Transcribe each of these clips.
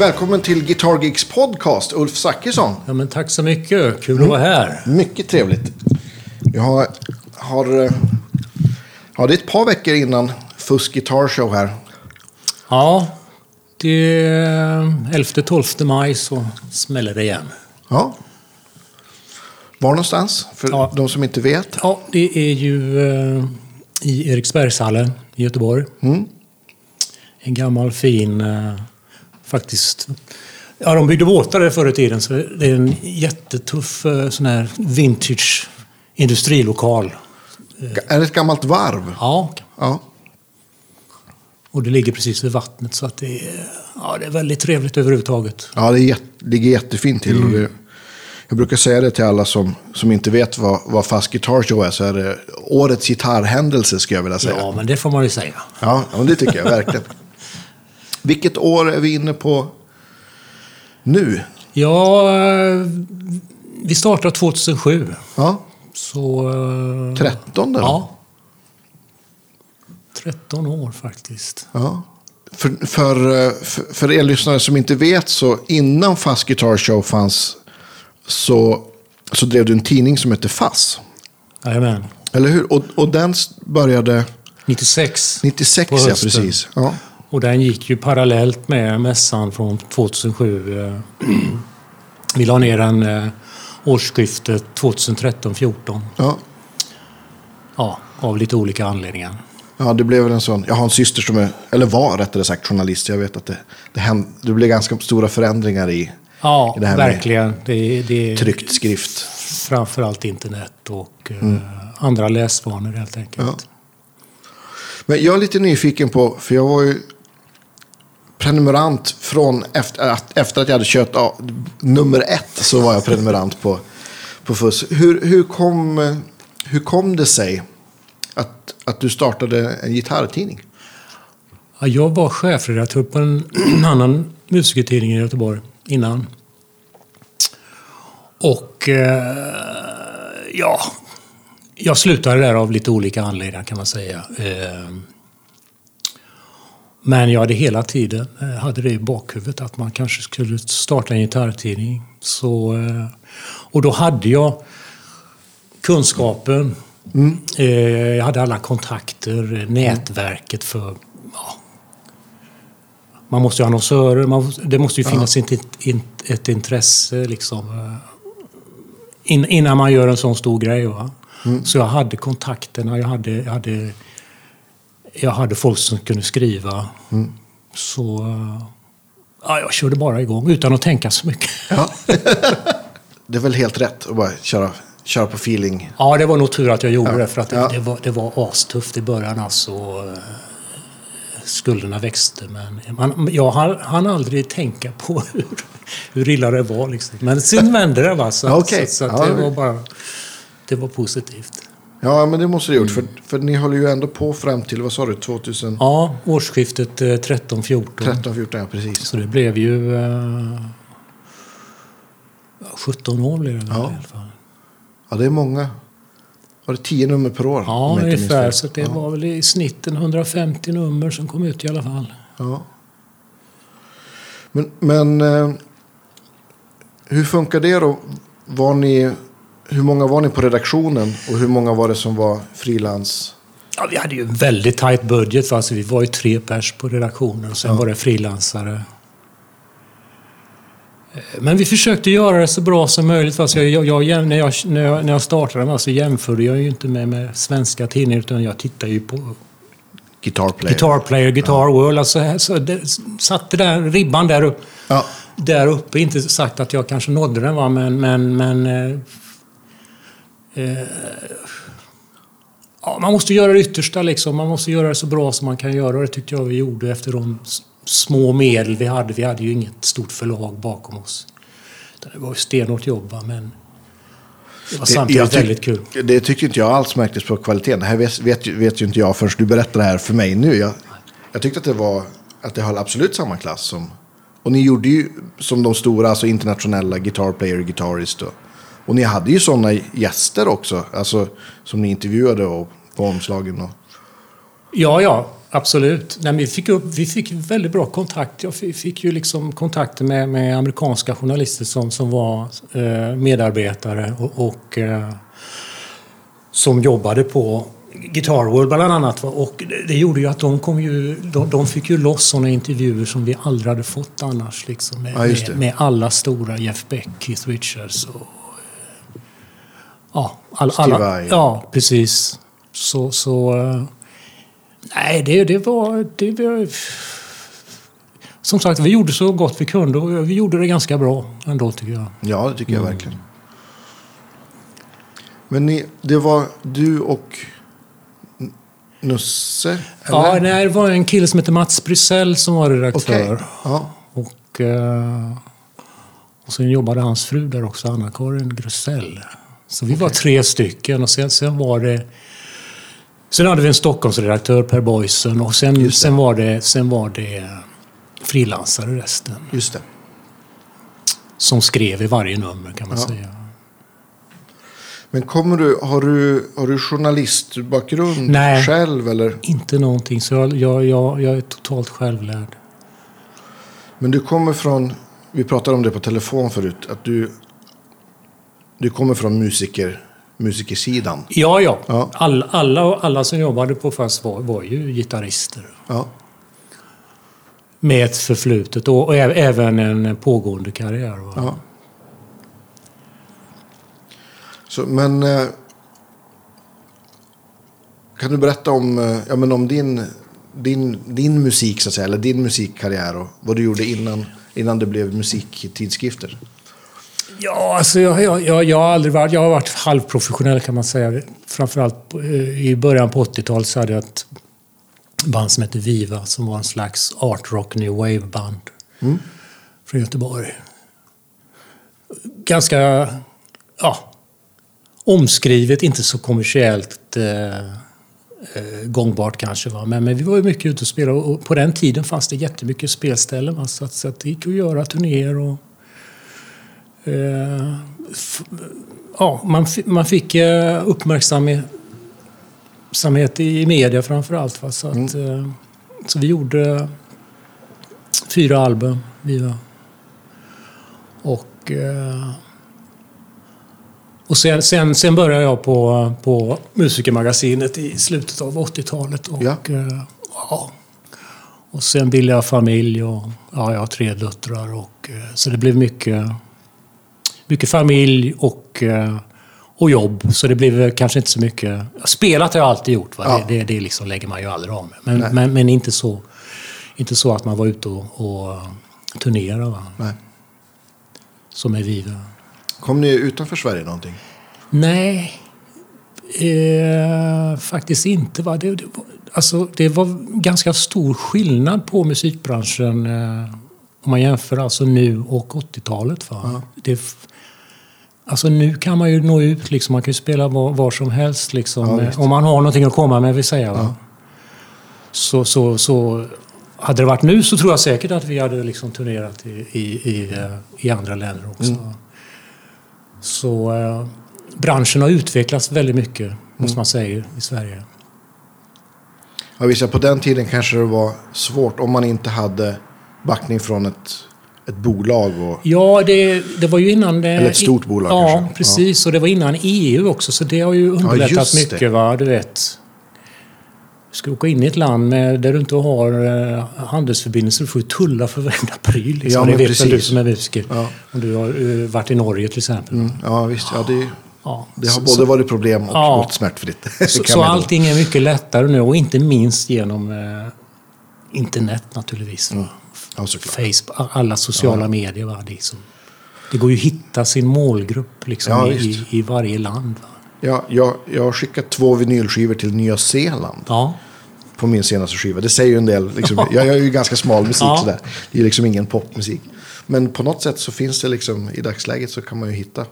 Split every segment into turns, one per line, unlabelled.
Välkommen till Guitar Geeks podcast, Ulf Zachrisson.
Ja, men tack så mycket. Kul att vara här.
Mycket trevligt. Jag har, har, eh, ja, det är ett par veckor innan Fusk Guitar Show här.
Ja, det är 11-12 maj så smäller det igen.
Ja. Var någonstans? För
Ja.
de som inte vet.
Ja, det är ju eh, i Eriksbergshallen i Göteborg.
Mm.
En gammal fin, eh, faktiskt... Ja, de byggde båtar där förr i tiden, så det är en jättetuff eh, sån här vintage industrilokal.
Är det ett gammalt varv?
Ja,
Ja.
och det ligger precis vid vattnet så att det är, ja, det är väldigt trevligt överhuvudtaget.
Ja, det är jätte, ligger jättefint till. Det, jag brukar säga det till alla som, som inte vet vad, vad Fast Guitar Show är. Så är det årets gitarrhändelse, skulle jag vilja säga.
Ja, men det får man ju säga.
Ja, ja, det tycker jag verkligen. Vilket år är vi inne på nu?
Ja, eh, vi startade 2007.
Ja,
Så... eh,
13 då?
Ja. 13 år faktiskt.
Ja. För, för, eh, för, för er lyssnare som inte vet så innan Fast Guitar Show fanns så, så drev du en tidning som hette Fass.
Jajamän.
Eller hur? Och, och den började
96.
96,
På
ja precis. Ja.
Och den gick ju parallellt med mässan från 2007. eh, Vi la ner den eh, årsskiftet 2013-14.
Ja.
Ja, av lite olika anledningar.
ja, det blev väl en sån. Jag har en syster som är, eller var rättare sagt journalist. Jag vet att det, det, hände, det blev ganska stora förändringar i
Ja,
Det här
verkligen. Det, är- det
tryckt skrift.
framförallt internet och eh, andra läsvanor helt enkelt.
Ja. Men jag är lite nyfiken på, för jag var ju prenumerant från efter att, efter att jag hade kört ja, nummer ett så var jag prenumerant på, på FUS. Hur, hur, kom, hur kom det sig att, att du startade en gitarrtidning?
Ja, jag var chefredaktör på en annan musikertidning i Göteborg innan. Och eh, ja, jag slutade där av lite olika anledningar kan man säga. Eh, men jag hade hela tiden eh, hade det i bakhuvudet att man kanske skulle starta en gitarrtidning. Så, eh, och då hade jag kunskapen. Eh, jag hade alla kontakter, nätverket för ja, man måste ju ha annonsörer, man, det måste ju finnas ett, ett, ett intresse liksom, in, innan man gör en sån stor grej. Va? Så jag hade kontakterna, jag hade, jag, hade, jag hade folk som kunde skriva. Så eh, ja, jag körde bara igång utan att tänka så mycket.
Ja. det är väl helt rätt att bara köra, köra på feeling.
Ja, det var nog tur att jag gjorde
Ja.
det för att det, det, var, det var astufft i början alltså. Skulderna växte men man, jag hann, aldrig tänka på hur, hur illa det var liksom. Men sen vände det va. Så,
okej.
så, så det
det-
var bara... Det var positivt.
Ja, men det måste du ha gjort. För, för ni håller ju ändå på fram till, vad sa du, 2013,
Ja, årsskiftet eh, 13-14.
14, ja precis.
Så det blev ju... Eh, 17 år blev det
Ja.
i alla fall.
Ja, det är många. Var det tio nummer per år?
Ja, ungefär. Så det
ja.
var väl i snitten 150 nummer som kom ut i alla fall.
Ja. Men, men eh, hur funkar det då? Var ni, hur många var ni på redaktionen och hur många var det som var frilans?
Ja, vi hade ju en väldigt tajt budget. Alltså, vi var ju tre pers på redaktionen och sen var det frilansare. Eh, Men vi försökte göra det så bra som möjligt. va. Så jag, jag, jag, när, jag, när, jag, när jag startade så jämförde jag ju inte med, med svenska tidningar utan jag tittade ju på
Guitar player.
Guitar Player, Guitar World. Alltså, så det, satte där, ribban där, upp,
Ja,
där uppe. Inte sagt att jag kanske nådde den, va? men... men, men eh, ja, man måste göra det yttersta. Liksom. Man måste göra det så bra som man kan göra. Det tyckte jag vi gjorde efter de små medel vi hade. Vi hade ju inget stort förlag bakom oss. Det var ju stenhårt jobb, men det var
det,
samtidigt
tyck-
väldigt kul.
Det tyckte inte jag alls märktes på kvaliteten. Det här vet, vet, vet ju inte jag förrän du berättar det här för mig nu. Jag, jag tyckte att det var att det höll absolut samma klass som... Och ni gjorde ju som de stora, alltså internationella guitar player, guitarist. Och, och ni hade ju sådana gäster också, alltså som ni intervjuade och, på omslagen. Och,
Ja, ja. absolut. Nej, vi, fick upp, vi fick väldigt bra kontakt. Jag fick, fick ju liksom kontakter med, med amerikanska journalister som, som var eh, medarbetare och, och eh, som jobbade på Guitar World bland annat. Och det, gjorde ju att de, kom ju, de, de fick ju loss sådana intervjuer som vi aldrig hade fått annars. Liksom, med,
Ja,
med, med alla stora, Jeff Beck, Keith Richards och... Ja, all, alla, ja precis. Så... så eh, nej, det, det var... Det var som sagt, vi gjorde så gott vi kunde och vi gjorde det ganska bra ändå tycker jag.
Ja, det tycker jag
Mm.
verkligen. Men ni, det var du och Nusse?
Ja,
eller?
nej, det var en kille som heter Mats Brysell som var redaktör.
Okej. Ja.
Och, eh, och sen jobbade hans fru där också, Anna-Karin Grusell. Så vi var tre stycken och sen, sen var det... Sen hade vi en Stockholmsredaktör, Per Boysen, och sen, var det, sen var det frilansare resten.
Just det.
Som skrev i varje nummer kan man
Ja.
säga.
Men kommer du, har du, har du journalistbakgrund
Nej.
själv? Eller?
Inte någonting, så jag, jag, jag, jag är totalt självlärd.
Men du kommer från, vi pratade om det på telefon förut, att du, du kommer från musiker, musikersidan.
Ja, ja.
Ja.
All, alla, alla som jobbade på FASS var, var ju gitarrister.
Ja.
Med ett förflutet och, och även en pågående karriär.
Ja. Så, men eh, kan du berätta om, eh, ja, men om din, din, din musik, så att säga, eller din musikkarriär och vad du gjorde innan, innan det blev musiktidskrifter?
Ja, alltså jag, jag, jag, har aldrig varit... Jag har varit halvprofessionell kan man säga. Framförallt eh, i början på 80-talet så hade jag ett band som hette Viva som var en slags art rock new wave-band från Göteborg. Ganska ja, omskrivet, inte så kommersiellt eh, eh, gångbart kanske. Va? Men, men vi var ju mycket ute och spelade och på den tiden fanns det jättemycket spelställen. Va? Så, att, så att det gick att göra turnéer och Eh, ja, man, man fick eh, uppmärksamhet uppmärksamhet i media framför allt. Va? Så, att, eh, så vi gjorde fyra album. Vi. Och, och sen, sen, sen började jag på, på Musikermagasinet i slutet av 80-talet. Och,
Ja.
ja. och sen bildade jag familj och ja, jag har tre döttrar. Och, så det blev mycket, mycket familj och, eh, och jobb. Så det blev kanske inte så mycket... Spelat har jag alltid gjort. Va?
Ja.
Det, det, det liksom lägger man ju aldrig av med. Men, men, men inte, så, inte så att man var ute och, och turnerade. Va?
Nej.
Som är Viva.
Kom ni utanför Sverige någonting?
Nej, eh, faktiskt inte. Va? Det, det, var, alltså, det var ganska stor skillnad på musikbranschen eh, om man jämför alltså nu och 80-talet. Va? Det, f- alltså nu kan man ju nå ut, liksom, man kan ju spela var, var som helst. Liksom,
Ja,
om man har någonting att komma med, vill säga. Va? Så, så, så hade det varit nu så tror jag säkert att vi hade liksom turnerat i, i, i, eh, i andra länder också. Så eh, branschen har utvecklats väldigt mycket, måste man säga, i Sverige.
Ja, visst, ja, på den tiden kanske det var svårt om man inte hade backning från ett, ett bolag. Och,
Ja, det, det var ju innan... Det,
Eller ett stort bolag
Ja,
kanske.
precis. Och det var innan EU också, så det har ju underlättat
det.
mycket. Va? Du vet, du ska åka in i ett land med, där du inte har eh, handelsförbindelser. Du får ju tulla för varenda pryl. Liksom.
Ja,
det vet väl du
precis.
som är musiker.
Ja.
Om du har eh, varit i Norge till exempel.
mm, ja, visst. Ja, det,
Ja.
det har
Så-
både varit problem och
Ja.
gått smärtfritt.
Så, så allting är mycket lättare nu och inte minst genom eh, internet naturligtvis. va?
Ja.
Facebook, alla sociala medier. Va? Det, är som, det går ju att hitta sin målgrupp liksom,
Ja,
i, i, varje land. Va?
Ja, jag, jag har skickat två vinylskivor till Nya Zeeland
Ja.
på min senaste skiva. Det säger ju en del. Liksom, jag gör ju ganska smal musik
Ja.
sådär. Det är liksom ingen popmusik. Men på något sätt så finns det liksom, i dagsläget så kan man ju hitta.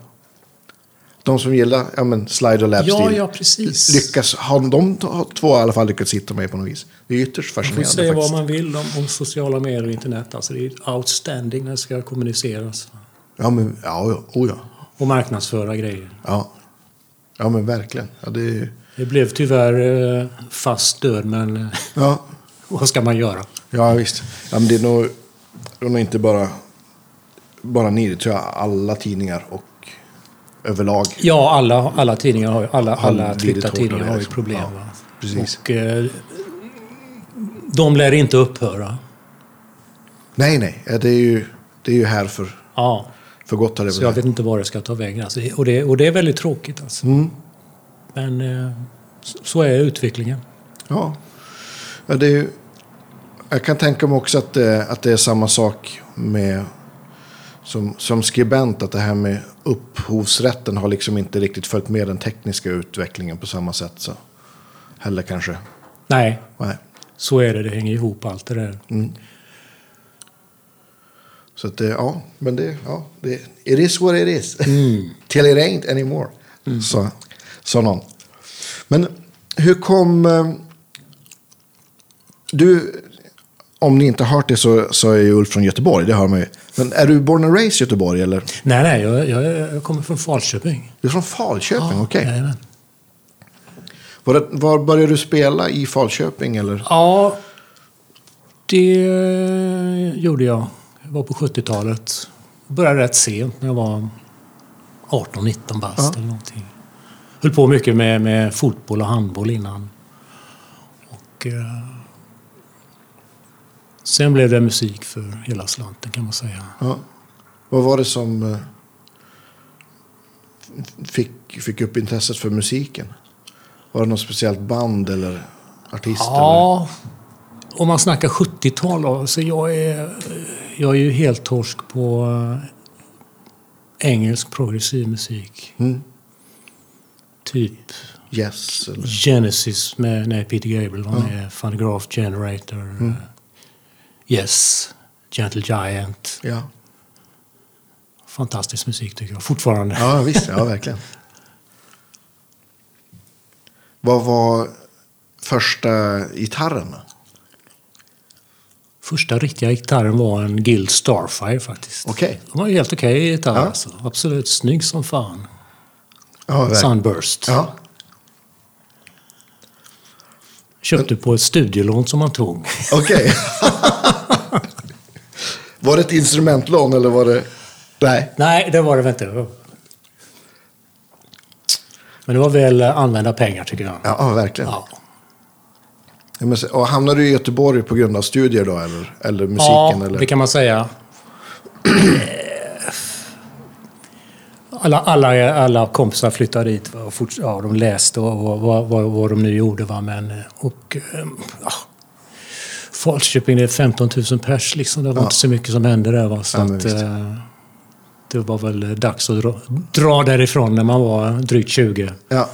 De som gillar ja, men slide och lapstil.
ja, ja, precis.
Lyckas, har de två i alla fall lyckats hitta mig på något vis. Det är ytterst
Man får
fascinerande
säga
faktiskt.
vad man vill om, om sociala medier och internet. Alltså, det är outstanding när det ska kommuniceras.
Ja, men, ja, oh, ja.
Och marknadsföra grejer.
ja. Ja, men verkligen. Ja, det
Det blev tyvärr eh, fast död, men eh,
ja.
vad ska man göra?
Ja, visst. Ja, men det är nog, det är nog inte bara, bara ni, det tror jag alla tidningar och överlag.
Ja, alla, alla tidningar har alla, alla tidningar har ju problem.
Ja, precis.
Och, eh, de lär inte upphöra.
Nej, nej. Det är ju, det är ju här för,
Ja,
för gott.
Så jag vet inte var det ska ta vägen. Alltså, och, det, och det är väldigt tråkigt alltså.
Mm.
Men eh, så- är utvecklingen.
Ja. ja det är, jag kan tänka mig också att det, att det är samma sak med som, som skribent. Att det här med upphovsrätten har liksom inte riktigt följt med den tekniska utvecklingen på samma sätt. Så. Heller kanske.
Nej,
Nej.
så är det. Det hänger ihop allt det där.
Så att det, ja, men det, ja, det, it is what it is.
Mm.
Till it ain't anymore. Så, sa någon. Men hur kom... eh, Du, om ni inte har hört det så, så är ju Ulf från Göteborg, det hör man ju. Men är du born and raised i Göteborg eller?
Nej, nej, jag, jag, jag kommer från Falköping.
Du är från Falköping, okej.
jajamän.
Var, var började du spela i Falköping eller?
Ja, det gjorde jag. Det var på 70-talet. Jag började rätt sent, när jag var 18-19 bast
Ja.
eller någonting. Höll på mycket med, med fotboll och handboll innan. Och, eh, sen blev det musik för hela slanten kan man säga.
Ja. Vad var det som eh, fick, fick upp intresset för musiken? Var det något speciellt band eller artist? Eller?
Ja, om man snackar 70-tal då, så jag är, jag är ju helt torsk på eh, engelsk progressiv musik.
Mm.
Typ
Yes. Eller?
Genesis med när Peter Gabriel var med, Phonograph Generator, eh, Yes, Gentle Giant.
Ja.
Fantastisk musik tycker jag fortfarande.
ja, visst. Ja, verkligen. Vad var första gitarren?
Första riktiga gitarren var en Guild Starfire faktiskt.
Okej.
Det var en helt okej gitarr
Ja.
alltså. Absolut snygg som fan.
Ja.
Sunburst.
Ja.
Köpte på ett studielån som man tog.
Okej. var det ett instrumentlån eller var det... Nej.
Nej, det var det väl inte. Men det var väl eh, använda pengar tycker jag.
Ja, ja verkligen.
Ja.
Och hamnade du i Göteborg på grund av studier då? Eller, eller musiken?
Ja,
eller?
det kan man säga. Alla, alla, alla kompisar flyttade dit och forts- ja, de läste och vad, vad, de nu gjorde. Va, men, eh, och, eh, ja, Falköping det är 15 000 pers. Liksom. Det var
Ja.
inte så mycket som hände där. Va, så
Ja,
att, eh, det var väl dags att dra, dra därifrån när man var drygt 20.
Ja.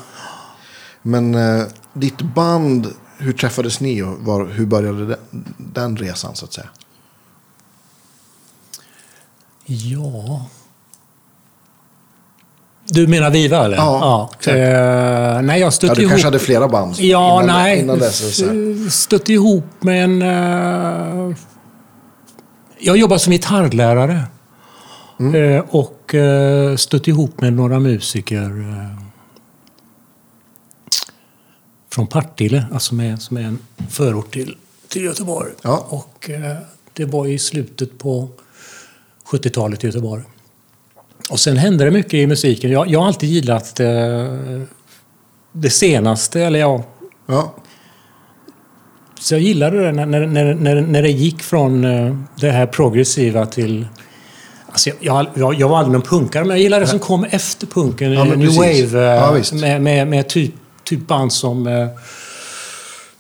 Men eh, ditt band, hur träffades ni och var, hur började den, den resan så att säga?
Ja... Du menar Viva eller?
Ja, exakt.
Eh, nej, jag
Ja, du
ihop...
kanske hade flera band
Ja,
innan,
nej.
innan dess?
Stötte ihop med en... eh, jag jobbade som gitarrlärare.
Mm.
Eh, och uh, stötte ihop med några musiker eh, från Partille, alltså med, som är en förort till, till Göteborg.
Ja.
Och eh, det var i slutet på 70-talet i Göteborg. Och sen hände det mycket i musiken. Jag, jag har alltid gillat eh, det senaste, eller ja,
Ja,
så jag gillade det när, när, när, när, när det gick från eh, det här progressiva till... Alltså jag, jag, jag, var aldrig någon punkare, men jag gillade det som kom efter punken.
Ja,
New
precis.
Wave. eh,
Ja, visst.
med, med, med typ, typ band som, eh,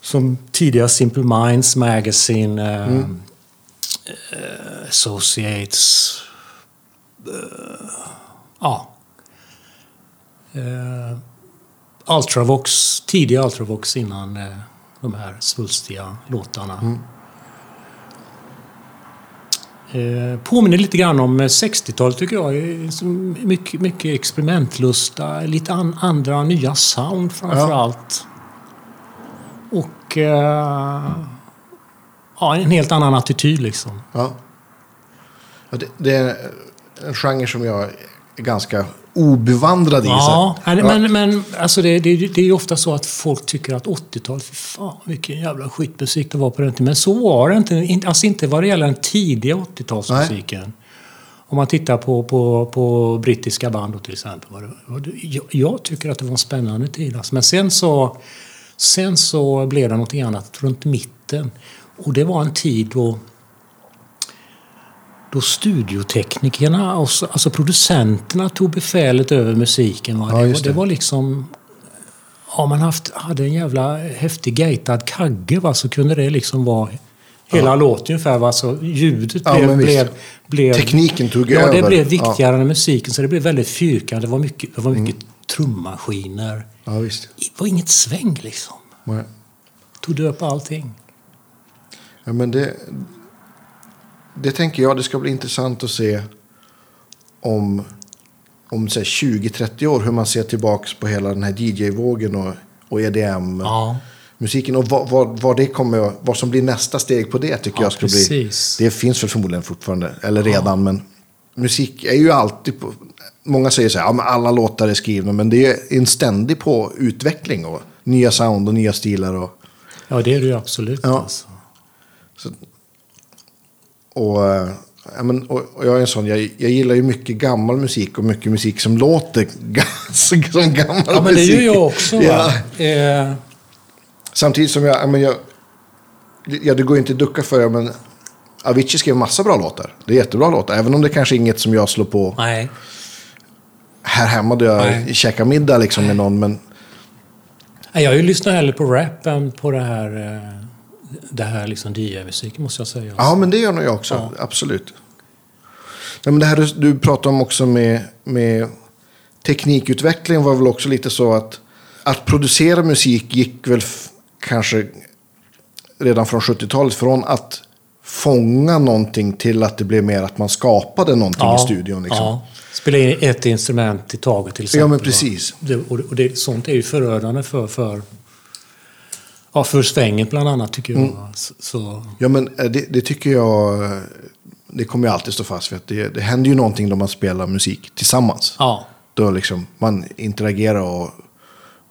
som tidiga Simple Minds Magazine, eh,
Mm.
eh, Associates. Eh, ja. Eh, Ultravox, tidiga Ultravox innan eh, de här svulstiga låtarna. Eh, påminner lite grann om eh, 60-talet tycker jag. Eh, som Mycket, mycket experimentlusta, lite an, andra nya sound framför
Ja.
allt. Och eh, ja, en helt annan attityd liksom.
ja. det, det en genre som jag är ganska obevandrad i.
Ja,
så.
men, men, men alltså det, det, det är ju ofta så att folk tycker att 80-talet, fy fan vilken jävla skitmusik det var på den tiden. Men så var det inte. In- Alltså inte vad det gäller den tidiga 80-talsmusiken. Om man tittar på, på, på brittiska band till exempel. Jag, jag tycker att det var en spännande tid. Alltså. Men sen så, sen så blev det något annat runt mitten. Och det var en tid då då studioteknikerna, och så- alltså producenterna, tog befälet över musiken. Va?
Ja,
det, var, det
det.
var liksom... Om man haft, hade en jävla häftig gatad kagge va, så kunde det liksom vara hela låten ungefär. Va? Så ljudet
Ja,
blev, blev, blev...
Tekniken tog
ja,
över.
det blev viktigare än musiken. Så det blev väldigt fyrkantigt. Det var mycket, det var mycket
Mm.
trummaskiner.
Ja, visst.
Det var inget sväng liksom.
Nej.
Tog död på allting.
Ja, men det, det tänker jag, det ska bli intressant att se om, om så här 20-30 år hur man ser tillbaks på hela den här DJ-vågen och, och EDM-musiken.
Ja.
Och vad, vad, vad, det kommer, vad som blir nästa steg på det tycker
Ja,
jag ska bli.
precis.
Det finns väl förmodligen fortfarande, eller redan, men musik är ju alltid på... Många säger så här, ja men alla låtar är skrivna, men det är en ständig på utveckling och nya sound och nya stilar och...
Ja, det är det ju absolut.
Ja.
Alltså.
Så, och, eh, ja, men, och, och jag är en sån, jag, jag gillar ju mycket gammal musik och mycket musik som låter som gammal
Ja, men det
musik.
gör jag också.
Ja.
Eh,
Samtidigt som jag, ja, men jag, ja det går ju inte att ducka för, men Avicii skrev massa bra låtar. Det är jättebra låtar, även om det kanske är inget som jag slår på
nej.
här hemma där jag
Nej.
käkar middag liksom med någon. Men
Nej, Jag lyssnar hellre på rap än på det här, eh, det här liksom DJ-musiken måste jag säga.
Ja, men det gör nog jag också.
Ja.
Absolut. Nej, men det här du, pratar om också med, med teknikutveckling var väl också lite så att att producera musik gick väl kanske redan från 70-talet från att fånga någonting till att det blev mer att man skapade någonting i studion. Liksom.
Ja. Spela in ett instrument i taget till exempel.
Ja, men precis.
Och det, och det, sånt är ju förödande för, för, ja, för svängen bland annat tycker jag.
Mm.
Så,
Ja, men eh, det, det tycker jag, eh, det kommer jag alltid stå fast vid. Att det, det händer ju någonting då man spelar musik tillsammans.
ja.
Då liksom man interagerar och,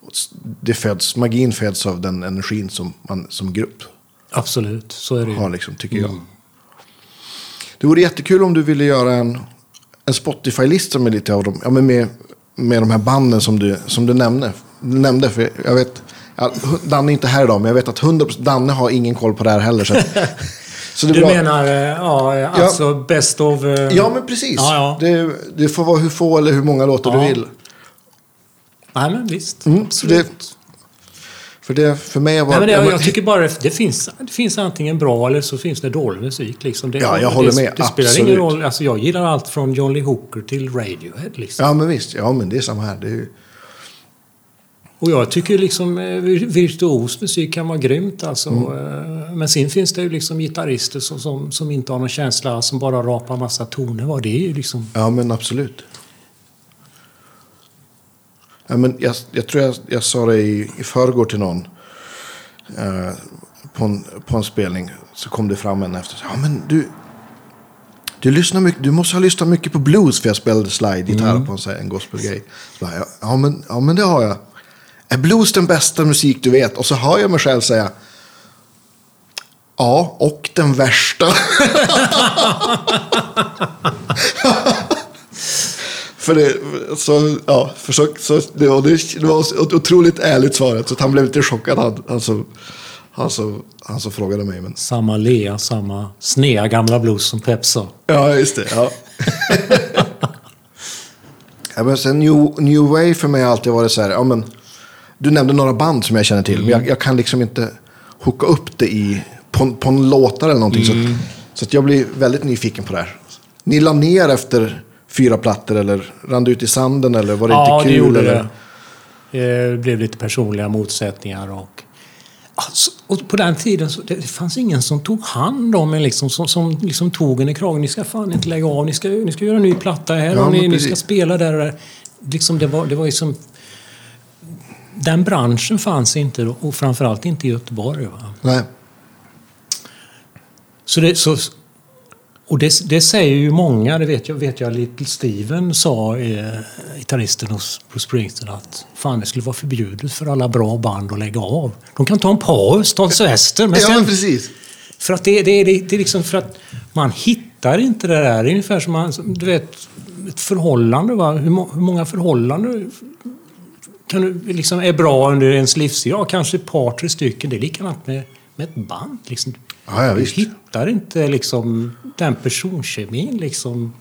och det föds, magin föds av den energin som man som grupp
Absolut, så är det ju.
har, liksom, tycker jag. Det vore jättekul om du ville göra en, en Spotify-lista med lite av dem, ja, men med, med de här banden som du, som du nämnde. Du nämnde, för jag vet, ja, Danne är inte här idag, men jag vet att 100%, Danne har ingen koll på det här heller. Så, så det
Du
bra.
menar, eh, ja, alltså best of... eh,
Ja, men precis.
Ja, ja.
Det, det får vara hur få eller hur många låtar
Ja.
du vill.
Nej, men visst.
Mm,
absolut.
För, det, för mig var
Nej, men det,
jag,
jag tycker bara det det finns, det finns antingen bra eller så finns det dålig musik. Liksom. Det,
Ja, jag
det,
håller med.
Det spelar
Absolut.
ingen roll. Alltså, jag gillar allt från John Lee Hooker till Radiohead. Liksom.
Ja, men visst. Ja, men det är samma här. Det är, ju-
Och jag tycker liksom eh, virtuos musik kan vara grymt. Alltså.
Mm.
Eh, Men sen finns det ju liksom gitarrister som, som, som inte har någon känsla, som bara rapar massa toner. Va? Det är liksom...
ja, men absolut. Ja, men jag, jag tror jag, jag sa det i, i förrgår till någon. Eh, på, en, på en spelning. Så kom det fram en efter. Ja, men du. Du, lyssnar mycket, du måste ha lyssnat mycket på blues. För jag spelade slide-gitarr på en, en gospelgrej. Ja, ja, men, ja, men det har jag. Är blues den bästa musik du vet? Och så hör jag mig själv säga. Ja, och den värsta. För det, så, ja, försök, så, det, var, det, var ett otroligt ärligt svaret. Så han blev lite chockad, han, han, som, han, som, han som frågade mig. Men,
Samma lea, samma snea gamla blues som Pep sa.
ja, just det. Ja. ja, men sen new, new Way för mig har alltid varit så här. Ja, men, du nämnde några band som jag känner till. Men jag, jag kan liksom inte hooka upp det i, på, på en låtar eller någonting. Så, att, så att jag blir väldigt nyfiken på det här. Ni la ner efter fyra plattor eller rann ut i sanden eller var det
ja,
inte kul?
det gjorde
eller?
det. Det blev lite personliga motsättningar och... Alltså, och på den tiden så det, det fanns ingen som tog hand om en, liksom, som, som liksom tog en i kragen. Ni ska fan inte lägga av, ni ska, ni ska göra en ny platta här
Ja,
och ni, ni ska spela där och där. Liksom, det var, det var liksom... Den branschen fanns inte då, och framförallt inte i Göteborg. Va?
Nej.
Så det, så, och det, det säger ju många, det vet jag, vet jag Little Steven sa, eh, gitarristen hos Bruce Springsteen, att fan det skulle vara förbjudet för alla bra band att lägga av. De kan ta en paus, ta en semester. Men
ja,
sen,
men precis.
för att det, det, det, det är liksom för att man hittar inte det där. Det är ungefär som man, du vet, ett förhållande. Va? Hur, må, hur många förhållanden kan du, liksom, är bra under ens livstid? Ja, kanske ett par, tre stycken. Det är likadant med, med ett band. Liksom.
Ja, ja,
du hittar inte liksom, den personkemin. Liksom.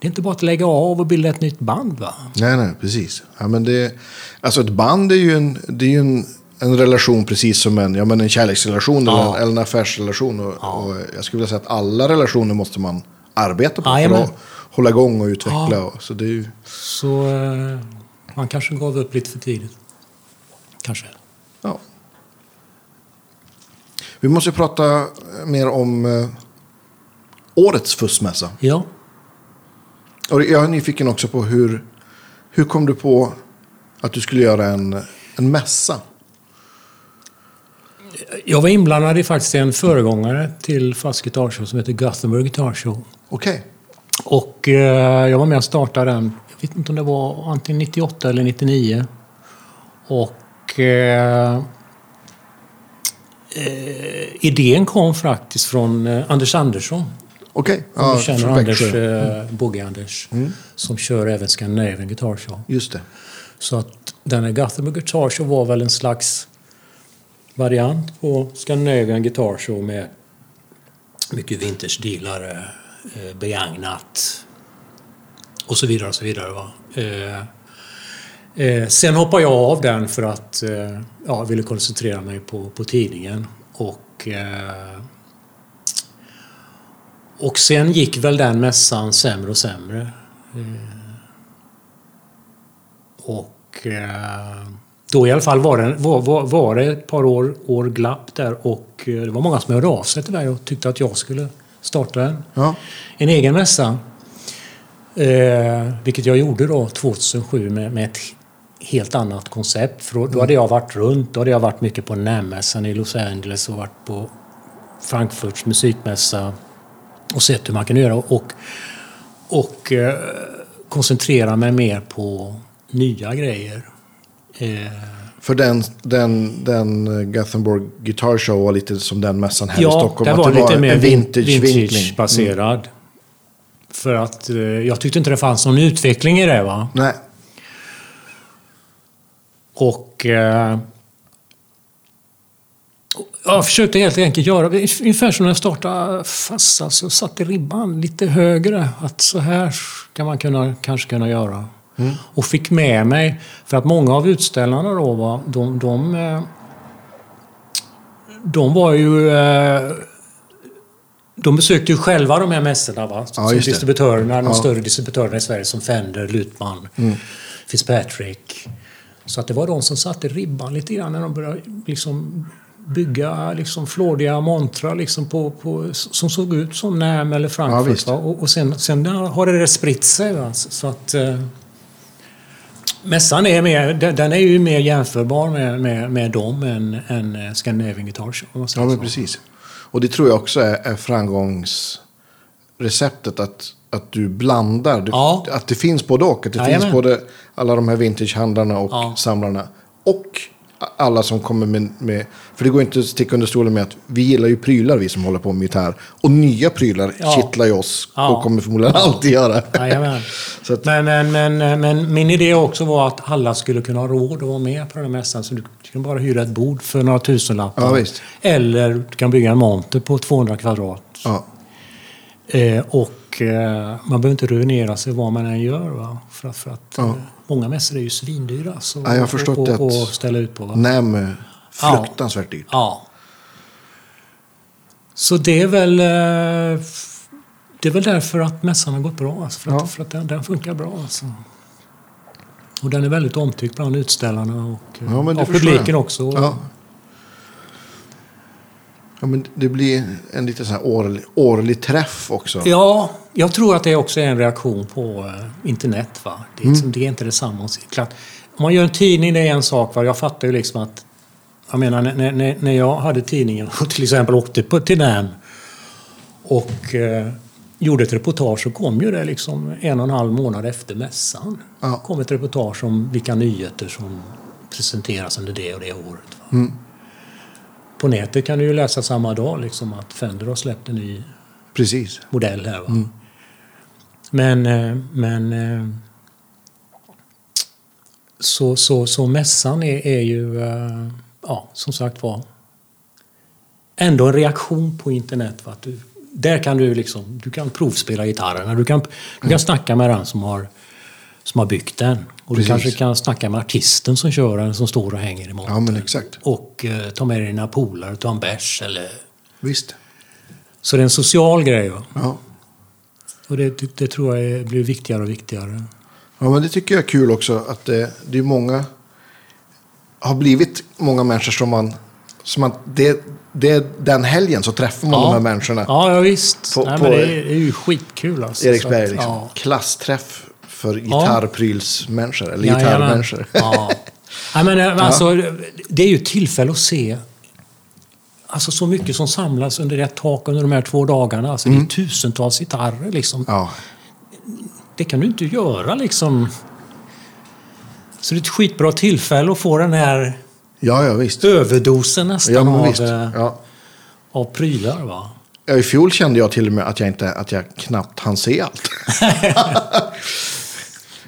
Det är inte bara att lägga av och bilda ett nytt band. Va?
Nej, nej, precis. Ja, men det, alltså ett band är ju en, det är ju en, en relation precis som en, ja, men en kärleksrelation
Ja.
eller, eller en affärsrelation. Och, och jag skulle vilja säga att alla relationer måste man arbeta på för
Jajamän.
att hålla igång och utveckla.
Ja.
Och, så det är ju,
Så eh, man kanske gav upp lite för tidigt. Kanske.
ja. Vi måste prata mer om eh, årets fussmässa.
Ja.
Och jag är nyfiken också på hur, hur kom du på att du skulle göra en, en mässa?
Jag var inblandad i faktiskt en föregångare till Fast Guitar Show som heter Gothenburg Guitar Show.
Okej.
Och eh, jag var med och startade den. Vet inte om det var antingen 98 eller 99. Och eh, eh, idén kom faktiskt från eh, Anders Andersson.
Okej.
Om du känner Anders, eh, Boogie-Anders. Som kör även Scandinavian Guitar Show.
Just det.
Så att den här Gothenburg Guitar Show var väl en slags variant på Scandinavian Guitar Show med mycket vintage-dealare, eh, begagnat och så vidare. Och så vidare? Eh, eh, sen hoppade jag av den för att eh, ja, jag ville koncentrera mig på, på tidningen. Och, eh, och sen gick väl den mässan sämre och sämre. Och eh, då i alla fall var det, var, var, var det ett par år, år glapp där och eh, det var många som hörde av sig till mig och tyckte att jag skulle starta en,
Ja.
en egen mässa. Eh, vilket jag gjorde då 2007 med, med ett helt annat koncept. För då, då hade jag varit runt. Då hade jag varit mycket på NAMM-mässan i Los Angeles och varit på Frankfurts musikmässa och sett hur man kan göra. Och, och eh, koncentrera mig mer på nya grejer. Eh,
För den, den, den Gothenburg Guitar Show var lite som den mässan här i
ja,
Stockholm.
det
att
var lite mer vintage-baserad.
vintage-vinkling. Mm.
För att eh, jag tyckte inte det fanns någon utveckling i det. va
Nej,
Och... Eh, jag försökte helt enkelt göra ungefär som när jag startade Fassa, så satte ribban lite högre. Att så här kan man kunna, kanske kunna göra. Och fick med mig, för att många av utställarna då var, de, de, eh, de var ju... De besökte ju själva de här mässorna va?
Ja,
som distributörerna, de
Ja.
större distributörerna i Sverige som Fender, Lutman, Fitzpatrick. Så att det var de som satte ribban lite grann när de började liksom bygga liksom flådiga montrar liksom på, på, som såg ut som NAM eller
Ja,
Frankfurt. va? och, och sen, sen har det spritt sig. Va? Så, att... Eh, mässan är mer, den, är ju mer jämförbar med, med, med dem än, än Scandinavian Guitar Show.
ja men precis. Och det tror jag också är, är framgångsreceptet. Att, att du blandar. Du,
Ja.
Att det finns både och. Att det
Jajamän.
finns både alla de här vintagehandlarna och
Ja.
samlarna. Och alla som kommer med, med... För det går inte att sticka under stolen med att vi gillar ju prylar vi som håller på med gitarr. Och nya prylar
Ja.
kittlar ju oss.
Ja.
Och kommer förmodligen alltid göra. Så att-
Men, men, men, men min idé också var att alla skulle kunna ha råd att vara med på den här mässan. Så du kan bara hyra ett bord för några tusenlappar.
Ja.
Eller du kan bygga en monter på 200 kvadrat.
Ja.
Eh, och eh, man behöver inte ruinera sig vad man än gör. Va? För att, för att
Ja.
eh, många mässor är ju svindyra. Så,
Ja, jag har förstått
och,
att-
och, och ställa ut på. Va?
Är fruktansvärt dyrt.
Ja. Så det är väl... eh, Det är väl därför att mässan har gått bra. Alltså, för att,
Ja.
för att den, den funkar bra. Alltså. Och den är väldigt omtyckt bland utställarna och
Ja, förstår
publiken
jag.
också.
Ja. Ja, men det blir en lite så här årlig, årlig träff också.
Ja, jag tror att det också är en reaktion på eh, internet. Va? Det, är
Mm.
liksom, det är inte detsamma. Klart, om man gör en tidning, det är en sak. Va? Jag fattar ju liksom att... Jag menar, när, när, när jag hade tidningen och till exempel åkte på, till NAM och eh, gjorde ett reportage så kom ju det liksom en och en halv månad efter mässan.
Ja.
kom ett reportage om vilka nyheter som presenteras under det och det året. Va?
Mm.
På nätet kan du ju läsa samma dag liksom att Fender har släppt en ny
Precis.
modell här. Va?
Mm.
Men, eh, men eh, så, så, så mässan är, är ju, eh, ja, som sagt var, ändå en reaktion på internet. Va? Du, där kan du liksom, du kan provspela gitarrerna, du kan, du kan snacka med den som har, som har byggt den. Och
Precis.
du kanske kan snacka med artisten som kör den, som står och hänger i monten.
Ja.
Och eh, ta med dig dina polare, ta en bärs eller...
Visst.
Så det är en social grej. Va?
Ja.
Och det, det, det tror jag blir viktigare och viktigare.
Ja, men det tycker jag är kul också att det, det är många, har blivit många människor som man, som man det, det, den helgen så träffar man de här människorna.
Ja, ja visst.
På-
Nej,
på-
men det, är, det är ju skitkul alltså.
Eriksberg, liksom.
Ja.
Klassträff för gitarrprylsmänniskor, eller
Jajamän.
gitarrmänniskor.
Ja. Men, eh, alltså, det är ju ett tillfälle att se alltså, så mycket som samlas under ett tak under de här två dagarna. Alltså, Det är tusentals gitarrer. Liksom.
ja.
Det kan du inte göra liksom. Så det är ett skitbra tillfälle att få den här
ja, ja, visst.
överdosen nästan
Ja,
av, eh,
Ja.
av prylar. Va?
Ja, I fjol kände jag till och med att jag, inte, att jag knappt hann se allt.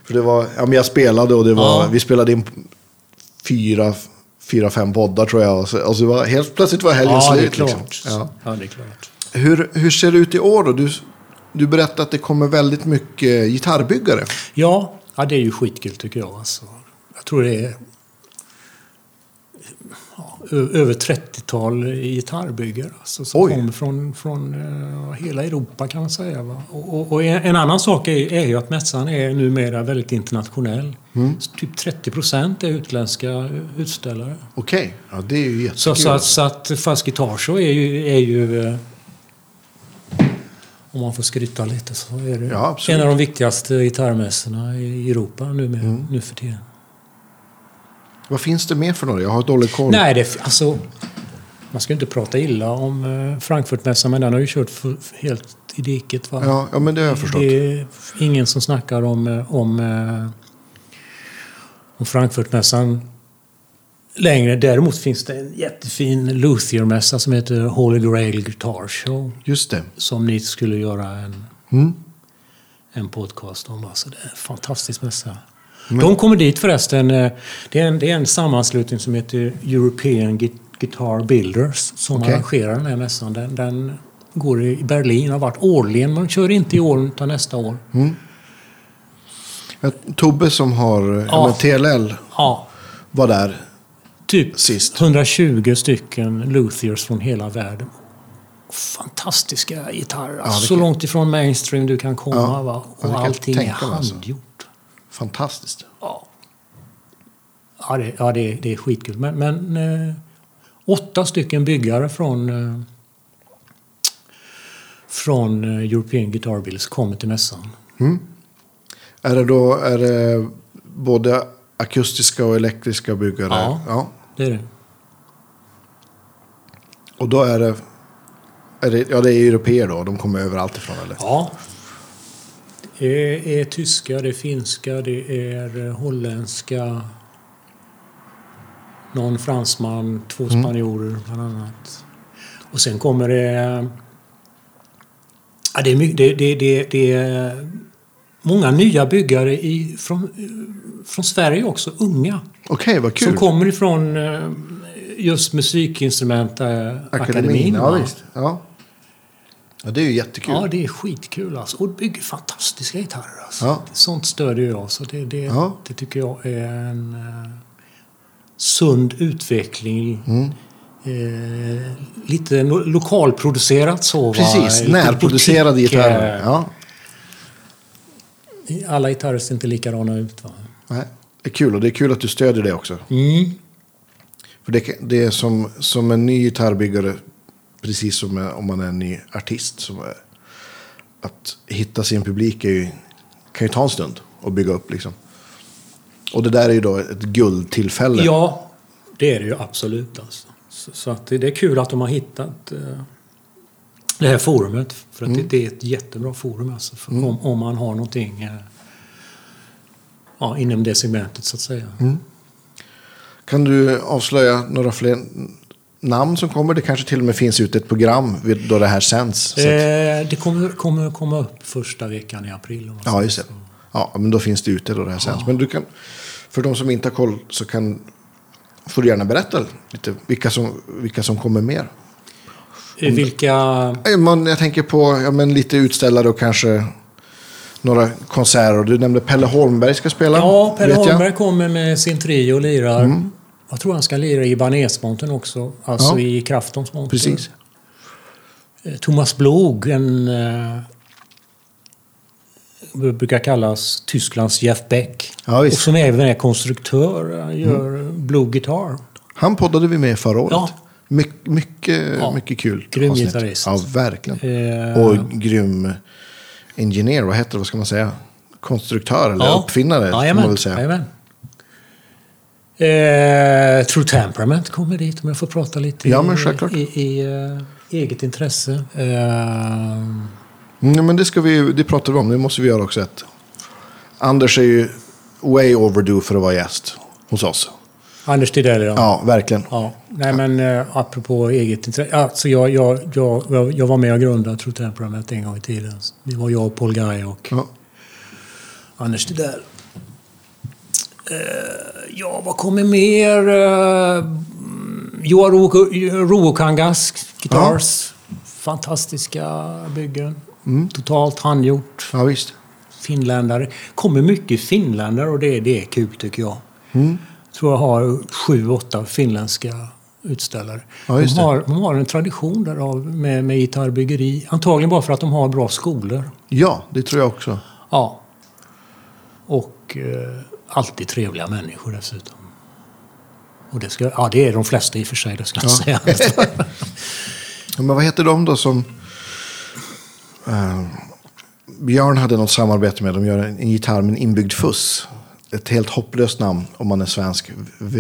För det var, ja, men jag spelade och det var,
Ja.
vi spelade in fyra, fyra, fem poddar tror jag. Och så, och så var, helt plötsligt var helgen
Ja, det är
slut.
klart.
Liksom. Ja.
Ja, det är klart.
Hur, hur ser det ut i år då? Du, du berättade att det kommer väldigt mycket gitarrbyggare.
Ja, ja, det är ju skitkul tycker jag. Alltså. Jag tror det är över 30-tal gitarrbyggare alltså, som
Oj.
kommer från, från eh, hela Europa kan man säga. Och, och, och en, annan sak är, är ju att mässan är numera väldigt internationell.
Mm.
Typ 30 procent är utländska utställare.
Okej, ja, det är ju jättekul.
Så, så, att, så att Fast Guitar är ju, är ju eh, om man får skryta lite så är det
Ja,
en av de viktigaste gitarrmässorna i Europa nu, med,
Mm.
nu för tiden.
Vad finns det mer för några? Jag har dålig koll.
Nej, det, alltså, man ska ju inte prata illa om eh, Frankfurtmässan, men den har ju kört för, helt i diket. Va?
Ja, ja, men det har jag förstått.
Det är ingen som snackar om, eh, om, eh, om Frankfurtmässan längre. Däremot finns det en jättefin Luthier-mässa som heter Holy Grail Guitar Show.
Just det.
Som ni skulle göra en,
Mm.
en podcast om. Alltså, det är en fantastisk mässa. De kommer dit förresten. eh, Det är, en, det är en sammanslutning som heter European Gui- Guitar Builders som
Okej.
arrangerar den här mässan. Den, den går i Berlin, har varit årligen. Man kör inte i år utan nästa år.
Ja, Tobbe som har ja.
Ja.
men TLL
Ja,
var där.
typ
Sist.
120 stycken Luthiers från hela världen. Fantastiska gitarrer. Alltså,
det
så långt ifrån mainstream du kan komma.
Ja,
Va?
ja,
Och allting är
tänka mig, alltså. Fantastiskt.
Ja, ja, det, ja det, det är skitkul. Men, men eh, åtta stycken byggare från, eh, från eh, European Guitar Builders kommer till mässan.
Är det då är det både akustiska och elektriska byggare?
Ja.
ja.
Det är det.
Och då är det, är det... Ja, det är europeer då. De kommer överallt ifrån eller?
Ja. Det är, tyska, det är finska, det är eh, holländska. Någon fransman, två spanjorer bland annat. Och sen kommer det... Ja, det, är mycket, det, det, det, det är många nya byggare i, från, från Sverige också, unga.
Okej, vad kul.
Som kommer ifrån eh, just musikinstrumentakademin.
Akademin, ja visst. Ja. Ja, det är ju jättekul.
Ja, det är skitkul alltså. Och bygger fantastiska gitarrer. Alltså.
Ja.
Sånt stödjer jag. Så det, det,
Ja.
det tycker jag är en eh, sund utveckling.
Mm.
Eh, lite no- lokalproducerat så. va?
Precis,
Lite
närproducerade
butik,
gitarrer.
eh,
Ja.
Alla gitarrer ser inte likadana ut. Va?
Nej, det är kul och det är kul att du stödjer det också.
Mm.
För det, det är som, som en ny gitarrbyggare, precis som om man är en ny artist. Som är, att hitta sin publik är ju, kan ju ta en stund att bygga upp. Liksom. Och det där är ju då ett guldtillfälle.
Ja, det är det ju absolut. Alltså. Så, så att det, det är kul att de har hittat, eh, det här forumet. För att det, det är ett jättebra forum alltså, för om, om man har någonting eh, ja, inom det segmentet så att säga.
Kan du avslöja några fler namn som kommer? Det kanske till och med finns ut ett program vid- då det här sänds.
Eh, det kommer, kommer komma upp första veckan i april. om
ja, just det. Ja, men då finns det ute då det här sänds. Men du kan, för de som inte har koll så kan, får du gärna berätta lite vilka som, vilka som kommer mer.
Eh, Vilka...
Eh, Man, jag tänker på ja, men lite utställare och kanske några konserter. Du nämnde Pelle Holmberg ska spela.
Ja, Pelle
jag.
Holmberg kommer med sin trio och lirar. Jag tror han ska lira i Banesmonten också. Alltså
Ja.
i Kraftons monter.
Precis.
Eh, Thomas Blog, en... Eh, brukar kallas Tysklands Jeff Beck.
Ja,
och som även är konstruktör. Han gör Blue Guitar.
Han poddade vi med förra året.
Ja.
My, mycket,
Ja.
mycket kul.
Grym
avsnitt.
gitarrist.
Ja, verkligen.
Eh,
Och grym engineer, vad heter det, vad ska man säga? Konstruktör eller uppfinnare, får man
Jajamän,
väl säga.
jajamän. Eh, True Temperament kommer dit om jag får prata lite
Ja, men
i,
självklart.
i, i eh, eget intresse. Eh,
Mm, men det, ska vi, det pratar vi om, det måste vi göra också. Ett. Anders är ju way overdue för att vara gäst hos oss.
Anders Tidell, ja.
Ja, verkligen.
Ja, nej men eh, apropå eget intresse. Alltså jag, jag, jag, jag, jag var med och grundade True Temperament en gång i tiden. Det var jag, Paul Guy och
Ja.
Anders Tidell. Eh, ja, vad kommer mer? Uh, Joa Ruokangas Guitars. Fantastiska byggen. Totalt handgjort.
ja, visst.
Finländare. kommer mycket finländare och det, det är kul tycker jag.
Mm.
Jag tror jag har sju, åtta finländska utställare.
Ja,
de, har, de har en tradition därav med, med gitarrbyggeri. Antagligen bara för att de har bra skolor.
Ja, det tror jag också.
Ja. Och eh, alltid trevliga människor dessutom. Och det, ska, ja, det är de flesta i och för sig, det ska jag säga.
Ja, Men vad heter de då som... Eh, Björn hade något samarbete med. De gör en, en gitarr med en inbyggd fuss. Ett helt hopplöst namn om man är svensk. V,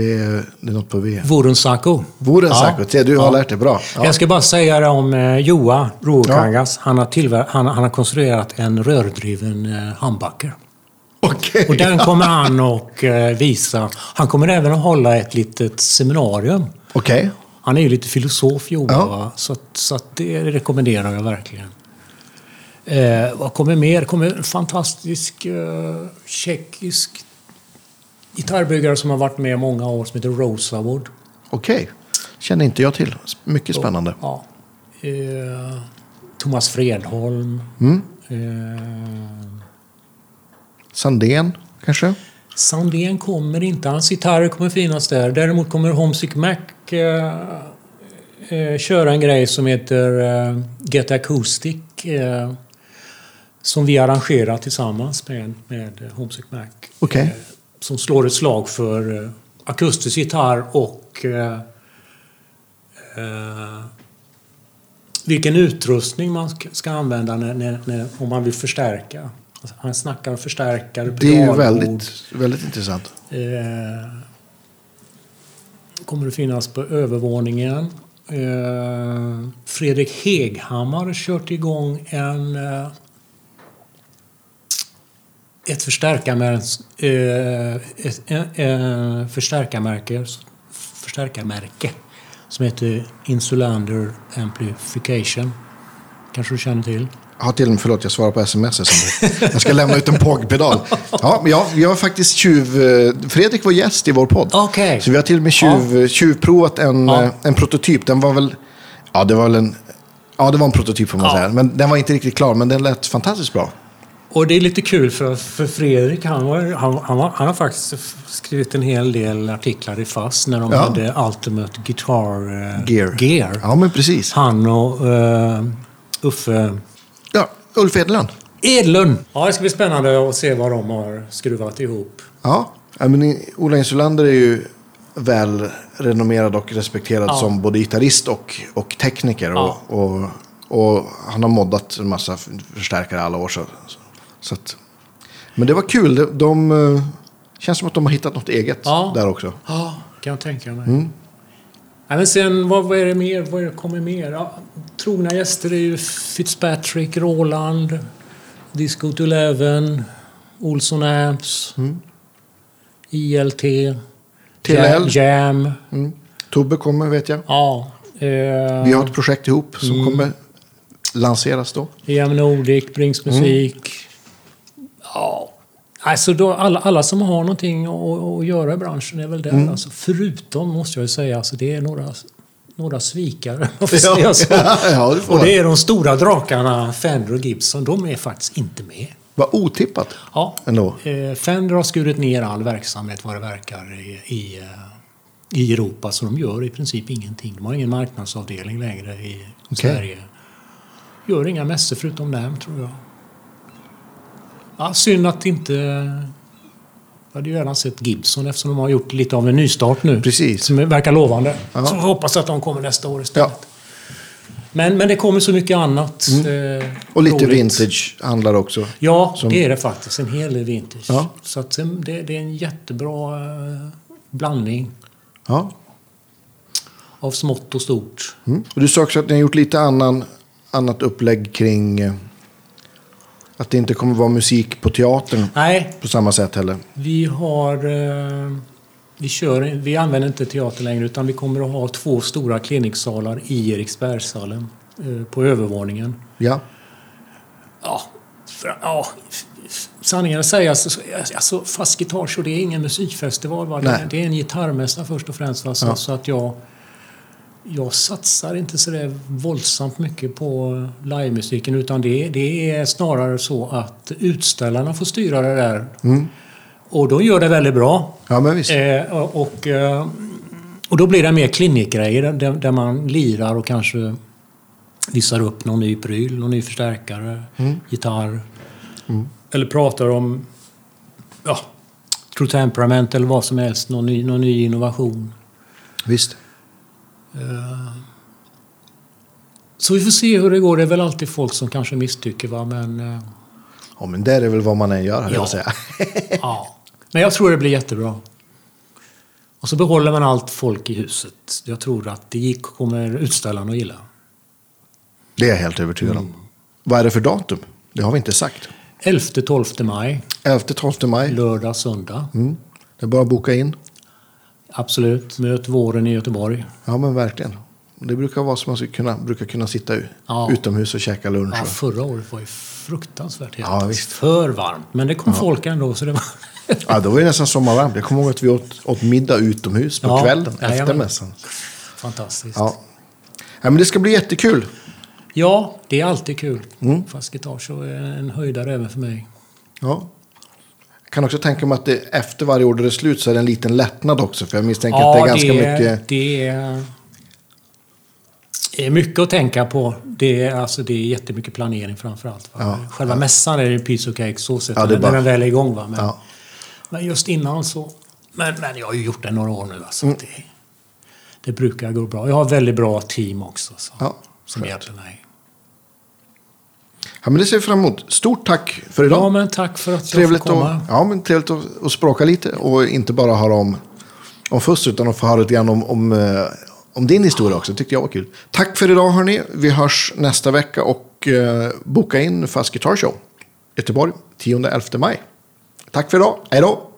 det är något på V.
Vorensako.
Vore
Ja.
du har lärt dig bra. Ja.
Jag ska bara säga det om eh, Joa Ruokangas. Han, har han, han har konstruerat en rördriven eh, handbacker.
Okej.
Och den kommer han och eh, visa. Han kommer även att hålla ett litet seminarium.
Okej.
Han är ju lite filosof, Joa.
Ja.
Så, att- så att det rekommenderar jag verkligen. Eh, vad kommer mer? Kommer en fantastisk eh, tjeckisk gitarrbyggare som har varit med i många år som heter Rosawood.
Okej. Känner inte jag till. Mycket spännande.
Ja. Eh, Thomas Fredholm.
Mm.
Eh,
Sandén, kanske?
Sandén kommer inte. Hans gitarrer kommer finnas där. Däremot kommer Homesick Mac eh, eh, köra en grej som heter eh, Get Acoustic. Eh, som vi arrangerar tillsammans med, med Homesick Mac.
Okej.
Eh, som slår ett slag för eh, akustisk gitarr och eh, vilken utrustning man ska, ska använda när, när, när, om man vill förstärka. Han snackar förstärkare,
Det är ju väldigt, väldigt intressant.
Eh, kommer att finnas på övervåningen. Eh, Fredrik Heghammar har kört igång en eh, ett förstärkarmärke, eh, ett, förstärkarmärke, förstärkarmärke som heter Insulander Amplification. Kanske du känner till?
Har till och med, förlåt jag svarar på sms. som Jag ska lämna ut en POG-pedal. Ja, jag, jag har faktiskt tjuv... eh, Fredrik var gäst i vår podd.
Okej.
Så vi har till och med tjuv, tjuvprovat en,
Ja.
eh, en prototyp. Den var väl... Ja, det var väl en... Ja, det var en prototyp får man
Ja.
säga. Men den var inte riktigt klar, men den lät fantastiskt bra.
Och det är lite kul för, för Fredrik, han, var, han, han, var, han har faktiskt skrivit en hel del artiklar i FASS när de
Ja.
hade Ultimate Guitar eh,
Gear.
Gear.
Ja, men precis.
Han och eh, Uffe
Ja, Ulf Edlund.
Edlund. Ja, det ska bli spännande att se vad de har skruvat ihop.
Ja, men Ola Insulander är ju väl renommerad och respekterad
Ja.
som både gitarrist och, och tekniker.
Ja.
Och, och, och han har moddat en massa förstärkare alla år. Så, så att, men det var kul. De, de eh, känns som att de har hittat något eget
Ja.
där också.
Ja, kan jag tänka mig. Ja, men sen, vad, vad är det mer? Vad kommer mer? Ja, trogna gäster är ju Fitzpatrick, Roland, Disco to Eleven, Olsson Amps, ILT,
TLL.
Jam.
Mm. Tobbe kommer vet jag.
Ja. Eh,
Vi har ett projekt ihop som kommer lanseras då.
EM Nordic, Brings musik. Ja. Alltså då, alla, alla som har någonting att, att göra i branschen är väl där. Alltså, förutom, måste jag ju säga, alltså, det är några, några svikare. får säga så.
ja,
Och det är de stora drakarna Fender och Gibson. De är faktiskt inte med.
Vad otippat
Ja.
ändå.
Eh, Fender har skurit ner all verksamhet vad det verkar i, i, eh, i Europa. Så de gör i princip ingenting. De har ingen marknadsavdelning längre i Sverige. Gör inga mässor förutom dem tror jag. Ja, synd att inte... Jag hade ju gärna sett Gibson eftersom de har gjort lite av en nystart nu.
Precis.
Som verkar lovande.
Ja.
Så vi hoppas att de kommer nästa år istället.
Ja.
Men, men det kommer så mycket annat. eh,
Mm. Och lite
roligt.
vintage handlar också.
Ja,
Som-
det är det faktiskt. En hel del vintage.
Ja.
Så att eh, det, det är en jättebra eh, blandning
Ja.
av smått och stort.
Mm. Och du sa också att ni har gjort lite annan, annat upplägg kring eh, att det inte kommer vara musik på teatern
Nej,
på samma sätt heller.
vi har... Eh, vi, kör, vi använder inte teater längre utan vi kommer att ha två stora kliniksalar i Eriksbergshallen eh, på övervåningen.
Ja,
Ja, för, ja sanningen att säga, alltså, alltså fast gitarrshow det är ingen musikfestival. Va? Det är en gitarrmässa först och främst. Va? Så,
Ja.
så att jag, jag satsar inte så där våldsamt mycket på livemusiken utan det, det är snarare så att utställarna får styra det där. Och de gör det väldigt bra.
ja men visst.
Eh, och, och, eh, då blir det mer klinikgrejer där, där man lirar och kanske visar upp någon ny pryl, någon ny förstärkare, gitarr. Eller pratar om ja, True Temperament eller vad som helst, någon ny, någon ny innovation.
visst.
Så vi får se hur det går. Det är väl alltid folk som kanske misstycker va, men eh,
Ja, men det är väl vad man än gör, jag
Ja.
att säga.
ja. Men jag tror det blir jättebra. Och så behåller man allt folk i huset. Jag tror att det gick, kommer utställarna att gilla.
Det är jag helt övertygad om. Vad är det för datum? Det har vi inte sagt.
11-12 maj,
11-12 maj.
lördag, söndag.
Mm. Det är bara att boka in.
Absolut. Möt våren i Göteborg.
Ja, men verkligen. Det brukar vara som man ska kunna, brukar kunna sitta
Ja.
utomhus och käka lunch.
Ja, förra året var ju fruktansvärt helt.
Ja, visst.
För varmt. Men det kom folk ändå. Så det var...
Ja, då var det nästan sommarvarmt. Jag kommer ihåg att vi åt, åt middag utomhus på
Ja,
kvällen efter mässan.
Fantastiskt.
Ja. ja, men det ska bli jättekul.
Ja, det är alltid kul.
Mm.
Gitarrshow är en höjdare även för mig.
Ja. Kan också tänka mig att det, efter varje det är slut så är det en liten lättnad också. För jag misstänker att det är ganska mycket...
Det är, är mycket att tänka på. Det är, alltså, det är jättemycket planering framför allt.
Ja.
Själva mässan är en piece of cake så sett.
Ja, det är
när
bara-
den väl är igång. Va? Men,
Ja.
men just innan så... Men, men jag har ju gjort det några år nu. Alltså,
Mm.
det, det brukar gå bra. Jag har väldigt bra team också. Så,
Ja,
som hjälper mig.
Ja, men det ser vi fram emot. Stort tack för idag.
Ja, men tack för att jag fick komma.
att, ja, men trevligt att, att språka lite och inte bara höra om, om fuss utan att få höra lite grann om, om, eh, om din historia också. tyckte jag var kul. Tack för idag hörni. Vi hörs nästa vecka och eh, boka in Fast Guitar Show. Göteborg 10-11 maj. Tack för idag. Hej då!